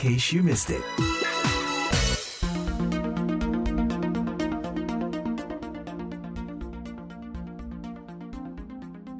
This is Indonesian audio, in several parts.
case you missed it.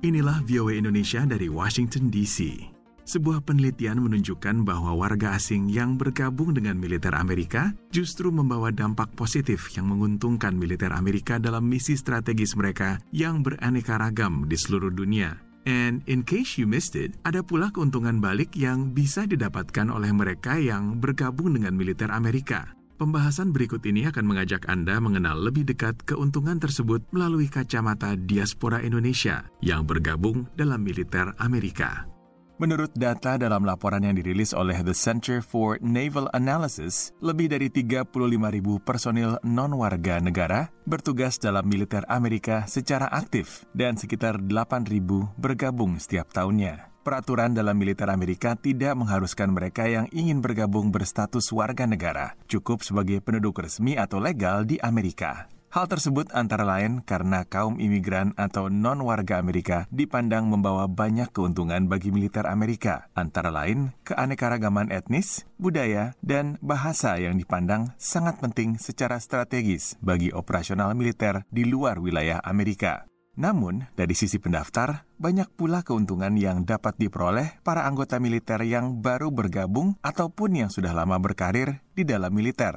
Inilah VOA Indonesia dari Washington DC. Sebuah penelitian menunjukkan bahwa warga asing yang bergabung dengan militer Amerika justru membawa dampak positif yang menguntungkan militer Amerika dalam misi strategis mereka yang beraneka ragam di seluruh dunia. And in case you missed it, ada pula keuntungan balik yang bisa didapatkan oleh mereka yang bergabung dengan militer Amerika. Pembahasan berikut ini akan mengajak Anda mengenal lebih dekat keuntungan tersebut melalui kacamata diaspora Indonesia yang bergabung dalam militer Amerika. Menurut data dalam laporan yang dirilis oleh The Center for Naval Analysis, lebih dari 35.000 personil non-warga negara bertugas dalam militer Amerika secara aktif dan sekitar 8.000 bergabung setiap tahunnya. Peraturan dalam militer Amerika tidak mengharuskan mereka yang ingin bergabung berstatus warga negara, cukup sebagai penduduk resmi atau legal di Amerika. Hal tersebut antara lain karena kaum imigran atau non-warga Amerika dipandang membawa banyak keuntungan bagi militer Amerika, antara lain keanekaragaman etnis, budaya, dan bahasa yang dipandang sangat penting secara strategis bagi operasional militer di luar wilayah Amerika. Namun, dari sisi pendaftar, banyak pula keuntungan yang dapat diperoleh para anggota militer yang baru bergabung ataupun yang sudah lama berkarir di dalam militer.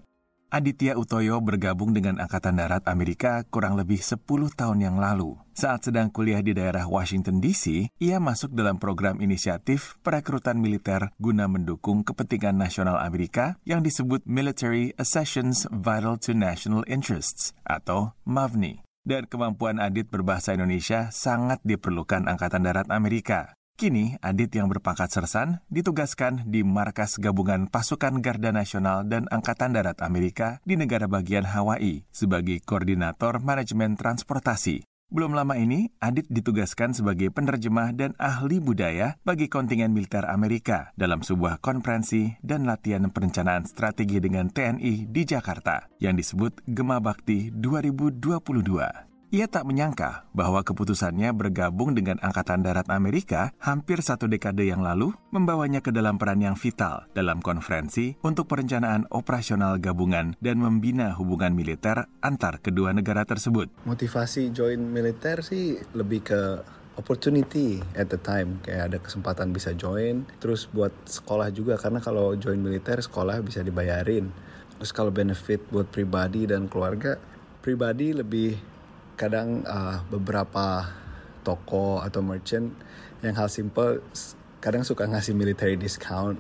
Aditya Utoyo bergabung dengan Angkatan Darat Amerika kurang lebih 10 tahun yang lalu. Saat sedang kuliah di daerah Washington DC, ia masuk dalam program inisiatif perekrutan militer guna mendukung kepentingan nasional Amerika yang disebut Military Accessions Vital to National Interests atau MAVNI dan kemampuan Adit berbahasa Indonesia sangat diperlukan Angkatan Darat Amerika. Kini, Adit yang berpangkat sersan ditugaskan di Markas Gabungan Pasukan Garda Nasional dan Angkatan Darat Amerika di negara bagian Hawaii sebagai Koordinator Manajemen Transportasi. Belum lama ini, Adit ditugaskan sebagai penerjemah dan ahli budaya bagi kontingen militer Amerika dalam sebuah konferensi dan latihan perencanaan strategi dengan TNI di Jakarta yang disebut Gema Bakti 2022. Ia tak menyangka bahwa keputusannya bergabung dengan Angkatan Darat Amerika hampir satu dekade yang lalu membawanya ke dalam peran yang vital dalam konferensi untuk perencanaan operasional gabungan dan membina hubungan militer antar kedua negara tersebut. Motivasi join militer sih lebih ke opportunity at the time. Kayak ada kesempatan bisa join terus buat sekolah juga. Karena kalau join militer sekolah bisa dibayarin. Terus kalau benefit buat pribadi dan keluarga pribadi lebih kadang uh, beberapa toko atau merchant yang hal simple kadang suka ngasih military discount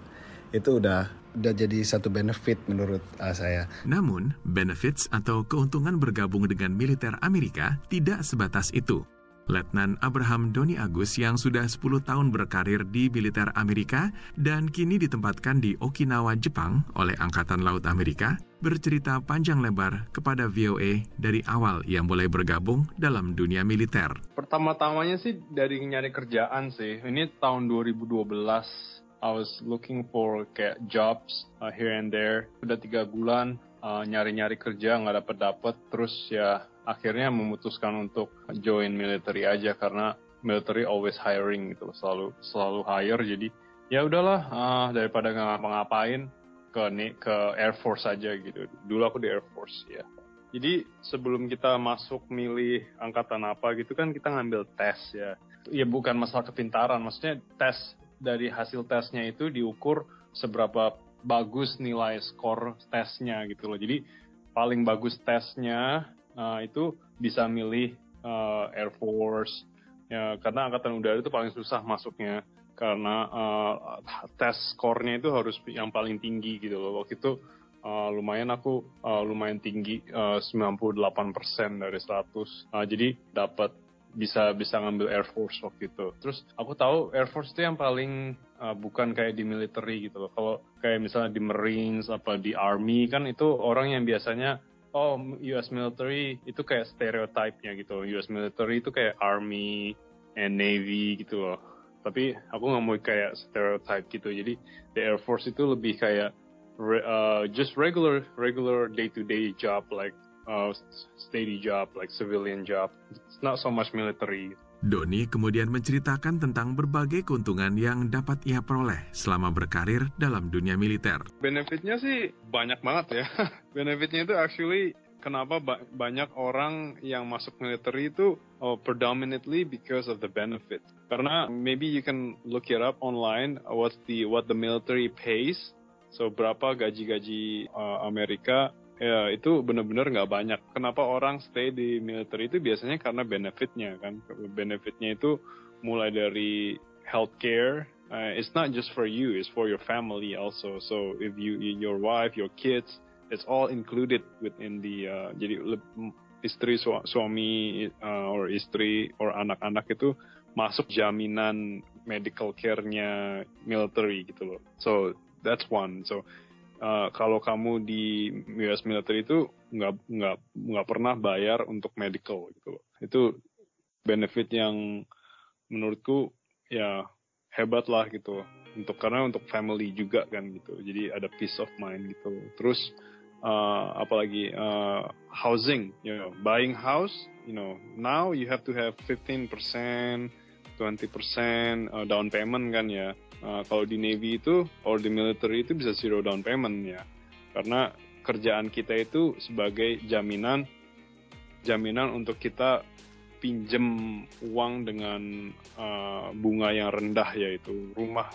itu udah udah jadi satu benefit menurut uh, saya. Namun, benefits atau keuntungan bergabung dengan militer Amerika tidak sebatas itu. Letnan Abraham Doni Agus yang sudah 10 tahun berkarir di militer Amerika dan kini ditempatkan di Okinawa, Jepang oleh Angkatan Laut Amerika, bercerita panjang lebar kepada VOA dari awal yang mulai bergabung dalam dunia militer. Pertama-tamanya sih dari nyari kerjaan sih. Ini tahun 2012 I was looking for kayak jobs uh, here and there. Udah tiga bulan uh, nyari-nyari kerja nggak dapet dapet. Terus ya akhirnya memutuskan untuk join military aja karena military always hiring gitu selalu selalu hire jadi ya udahlah uh, daripada nggak ngapa-ngapain ke ke Air Force aja gitu. Dulu aku di Air Force ya jadi sebelum kita masuk milih angkatan apa gitu kan kita ngambil tes ya. Ya bukan masalah kepintaran. Maksudnya tes dari hasil tesnya itu diukur seberapa bagus nilai skor tesnya gitu loh. Jadi paling bagus tesnya uh, itu bisa milih uh, Air Force ya. Karena angkatan udara itu paling susah masuknya karena uh, tes skornya itu harus yang paling tinggi gitu loh waktu itu uh, lumayan aku uh, lumayan tinggi uh, 98% dari 100 uh, jadi dapat bisa bisa ngambil Air Force waktu itu. Terus aku tahu Air Force itu yang paling uh, bukan kayak di military gitu loh. Kalau kayak misalnya di Marines apa di Army kan itu orang yang biasanya oh US military itu kayak stereotype-nya gitu. US military itu kayak army and navy gitu loh. Tapi aku nggak mau kayak stereotype gitu. Jadi the Air Force itu lebih kayak uh, just regular regular day to day job like uh, steady job like civilian job. It's not so much military. Doni kemudian menceritakan tentang berbagai keuntungan yang dapat ia peroleh selama berkarir dalam dunia militer. Benefitnya sih banyak banget ya. Benefitnya itu actually kenapa ba banyak orang yang masuk militer itu oh, predominantly because of the benefit. Karena maybe you can look it up online what's the what the military pays. So berapa gaji-gaji uh, Amerika ya itu benar-benar nggak banyak. Kenapa orang stay di militer itu biasanya karena benefitnya kan. Benefitnya itu mulai dari healthcare. Uh, it's not just for you, it's for your family also. So if you, your wife, your kids, it's all included within the. Uh, jadi istri suami uh, or istri or anak-anak itu masuk jaminan medical care-nya military gitu loh. So that's one. So uh, kalau kamu di US military itu nggak nggak nggak pernah bayar untuk medical gitu loh. Itu benefit yang menurutku ya hebat lah gitu untuk karena untuk family juga kan gitu jadi ada peace of mind gitu terus uh, apalagi uh, housing you know buying house you know now you have to have 15% 20% uh, down payment kan ya Uh, kalau di Navy itu, or di military itu bisa zero down payment ya. Karena kerjaan kita itu sebagai jaminan jaminan untuk kita pinjem uang dengan uh, bunga yang rendah yaitu rumah.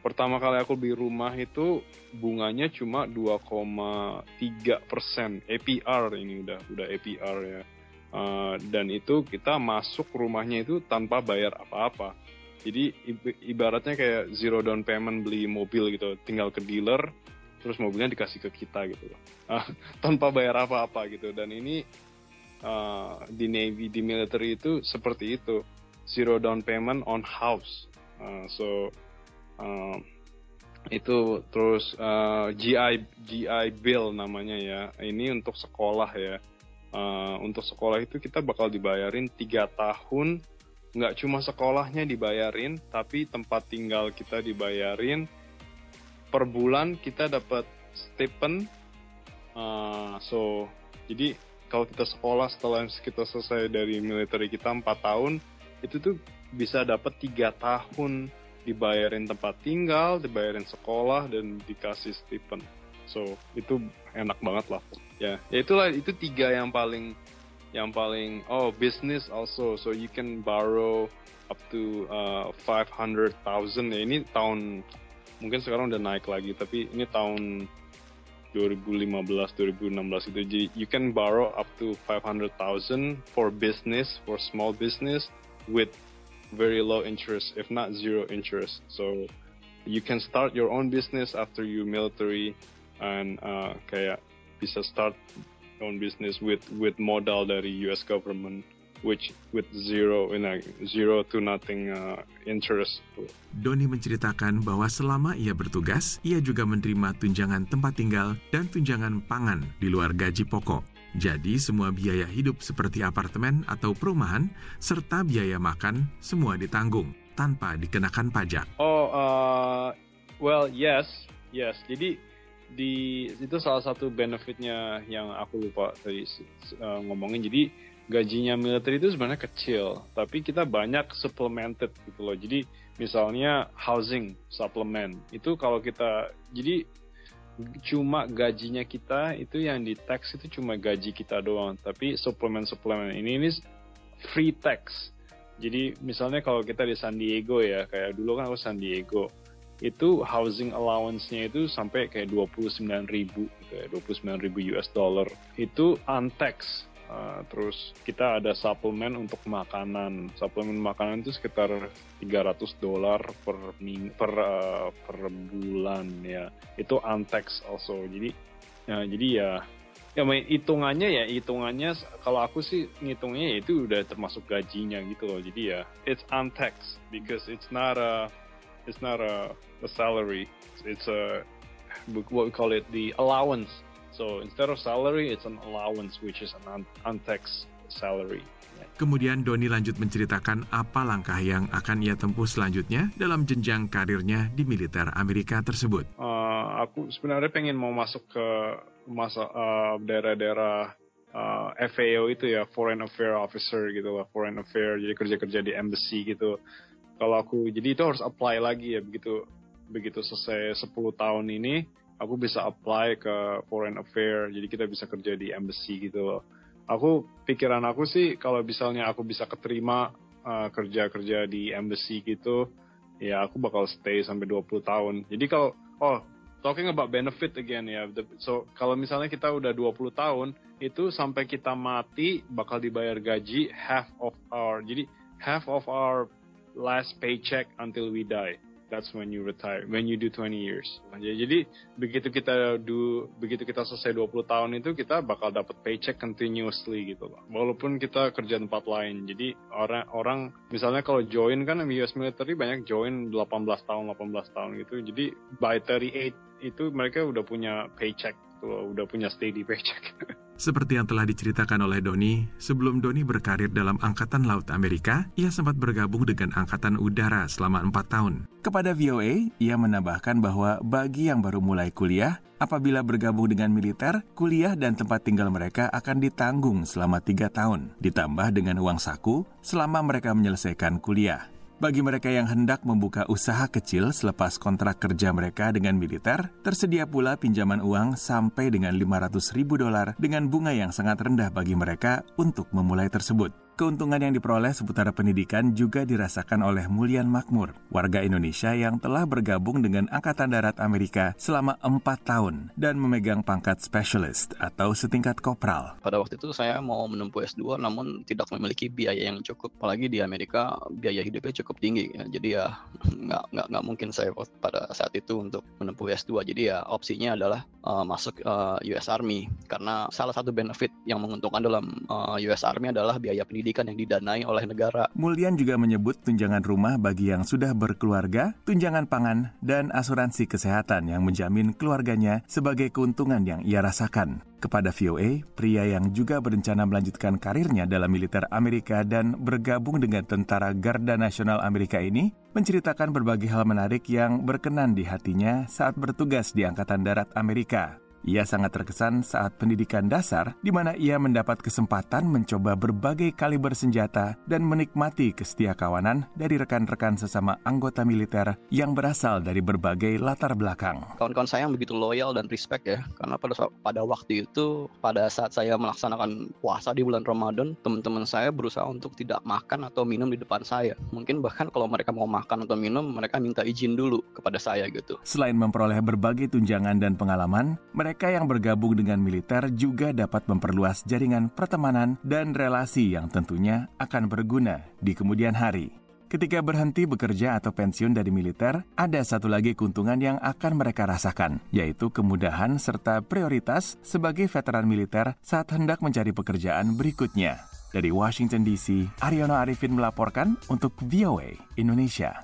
Pertama kali aku beli rumah itu bunganya cuma 2,3 persen APR ini udah udah APR ya. Uh, dan itu kita masuk rumahnya itu tanpa bayar apa-apa jadi ibaratnya kayak zero down payment beli mobil gitu, tinggal ke dealer, terus mobilnya dikasih ke kita gitu uh, tanpa bayar apa-apa gitu. Dan ini uh, di navy, di military itu seperti itu, zero down payment on house. Uh, so uh, itu terus uh, GI GI bill namanya ya. Ini untuk sekolah ya. Uh, untuk sekolah itu kita bakal dibayarin tiga tahun nggak cuma sekolahnya dibayarin, tapi tempat tinggal kita dibayarin. Per bulan kita dapat stipend. Uh, so, jadi kalau kita sekolah setelah kita selesai dari militer kita 4 tahun, itu tuh bisa dapat tiga tahun dibayarin tempat tinggal, dibayarin sekolah, dan dikasih stipend. So, itu enak banget lah. Ya, ya itulah itu tiga yang paling yang paling oh business also so you can borrow up to uh, 500,000 ya ini tahun mungkin sekarang udah naik lagi tapi ini tahun 2015 2016 itu jadi you can borrow up to 500,000 for business for small business with very low interest if not zero interest so you can start your own business after you military and uh, kayak bisa start own business with with modal dari US government which with zero in a zero to nothing uh, interest. Doni menceritakan bahwa selama ia bertugas, ia juga menerima tunjangan tempat tinggal dan tunjangan pangan di luar gaji pokok. Jadi semua biaya hidup seperti apartemen atau perumahan serta biaya makan semua ditanggung tanpa dikenakan pajak. Oh, uh, well yes, yes. Jadi di itu salah satu benefitnya yang aku lupa tadi uh, ngomongin jadi gajinya militer itu sebenarnya kecil tapi kita banyak supplemented gitu loh jadi misalnya housing supplement itu kalau kita jadi cuma gajinya kita itu yang di tax itu cuma gaji kita doang tapi suplemen suplemen ini ini free tax jadi misalnya kalau kita di San Diego ya kayak dulu kan aku San Diego itu housing allowance-nya itu sampai kayak 29 ribu, ya, 29 ribu US dollar. Itu untax. Uh, terus kita ada suplemen untuk makanan. Suplemen makanan itu sekitar 300 dolar per per uh, per bulan ya. Itu untax also. Jadi ya, jadi ya ya main hitungannya ya hitungannya kalau aku sih ngitungnya ya itu udah termasuk gajinya gitu loh jadi ya it's untaxed because it's not a it's not a a salary. It's a what we call it the allowance. So instead of salary, it's an allowance, which is an untaxed salary. Kemudian Doni lanjut menceritakan apa langkah yang akan ia tempuh selanjutnya dalam jenjang karirnya di militer Amerika tersebut. Uh, aku sebenarnya pengen mau masuk ke masa uh, daerah-daerah uh, FAO itu ya Foreign Affair Officer gitu lah Foreign Affair jadi kerja-kerja di embassy gitu kalau aku jadi itu harus apply lagi ya begitu begitu selesai 10 tahun ini aku bisa apply ke Foreign Affair jadi kita bisa kerja di embassy gitu loh. Aku pikiran aku sih kalau misalnya aku bisa keterima uh, kerja-kerja di embassy gitu ya aku bakal stay sampai 20 tahun. Jadi kalau oh talking about benefit again ya so kalau misalnya kita udah 20 tahun itu sampai kita mati bakal dibayar gaji half of our jadi half of our last paycheck until we die that's when you retire when you do 20 years. Jadi begitu kita do begitu kita selesai 20 tahun itu kita bakal dapat paycheck continuously gitu loh. Walaupun kita kerja tempat lain. Jadi orang orang misalnya kalau join kan US military banyak join 18 tahun 18 tahun gitu. Jadi by 38 itu mereka udah punya paycheck tuh, udah punya steady paycheck Seperti yang telah diceritakan oleh Doni, sebelum Doni berkarir dalam Angkatan Laut Amerika, ia sempat bergabung dengan Angkatan Udara selama empat tahun. Kepada VOA, ia menambahkan bahwa bagi yang baru mulai kuliah, apabila bergabung dengan militer, kuliah dan tempat tinggal mereka akan ditanggung selama tiga tahun, ditambah dengan uang saku selama mereka menyelesaikan kuliah. Bagi mereka yang hendak membuka usaha kecil selepas kontrak kerja mereka dengan militer, tersedia pula pinjaman uang sampai dengan 500 ribu dolar dengan bunga yang sangat rendah bagi mereka untuk memulai tersebut. Keuntungan yang diperoleh seputar pendidikan juga dirasakan oleh Mulian Makmur, warga Indonesia yang telah bergabung dengan Angkatan Darat Amerika selama empat tahun dan memegang pangkat specialist atau setingkat kopral. Pada waktu itu saya mau menempuh S2 namun tidak memiliki biaya yang cukup. Apalagi di Amerika biaya hidupnya cukup tinggi. Ya. Jadi ya nggak, nggak, nggak mungkin saya pada saat itu untuk menempuh S2. Jadi ya opsinya adalah uh, masuk uh, US Army. Karena salah satu benefit yang menguntungkan dalam uh, US Army adalah biaya pendidikan pendidikan yang didanai oleh negara. Mulyan juga menyebut tunjangan rumah bagi yang sudah berkeluarga, tunjangan pangan, dan asuransi kesehatan yang menjamin keluarganya sebagai keuntungan yang ia rasakan. Kepada VOA, pria yang juga berencana melanjutkan karirnya dalam militer Amerika dan bergabung dengan Tentara Garda Nasional Amerika ini, menceritakan berbagai hal menarik yang berkenan di hatinya saat bertugas di Angkatan Darat Amerika. Ia sangat terkesan saat pendidikan dasar, di mana ia mendapat kesempatan mencoba berbagai kaliber senjata dan menikmati kestia kawanan dari rekan-rekan sesama anggota militer yang berasal dari berbagai latar belakang. Kawan-kawan saya yang begitu loyal dan respect ya, karena pada pada waktu itu, pada saat saya melaksanakan puasa di bulan Ramadan, teman-teman saya berusaha untuk tidak makan atau minum di depan saya. Mungkin bahkan kalau mereka mau makan atau minum, mereka minta izin dulu kepada saya gitu. Selain memperoleh berbagai tunjangan dan pengalaman, mereka mereka yang bergabung dengan militer juga dapat memperluas jaringan pertemanan dan relasi yang tentunya akan berguna di kemudian hari. Ketika berhenti bekerja atau pensiun dari militer, ada satu lagi keuntungan yang akan mereka rasakan, yaitu kemudahan serta prioritas sebagai veteran militer saat hendak mencari pekerjaan berikutnya. Dari Washington DC, Aryono Arifin melaporkan untuk VOA Indonesia.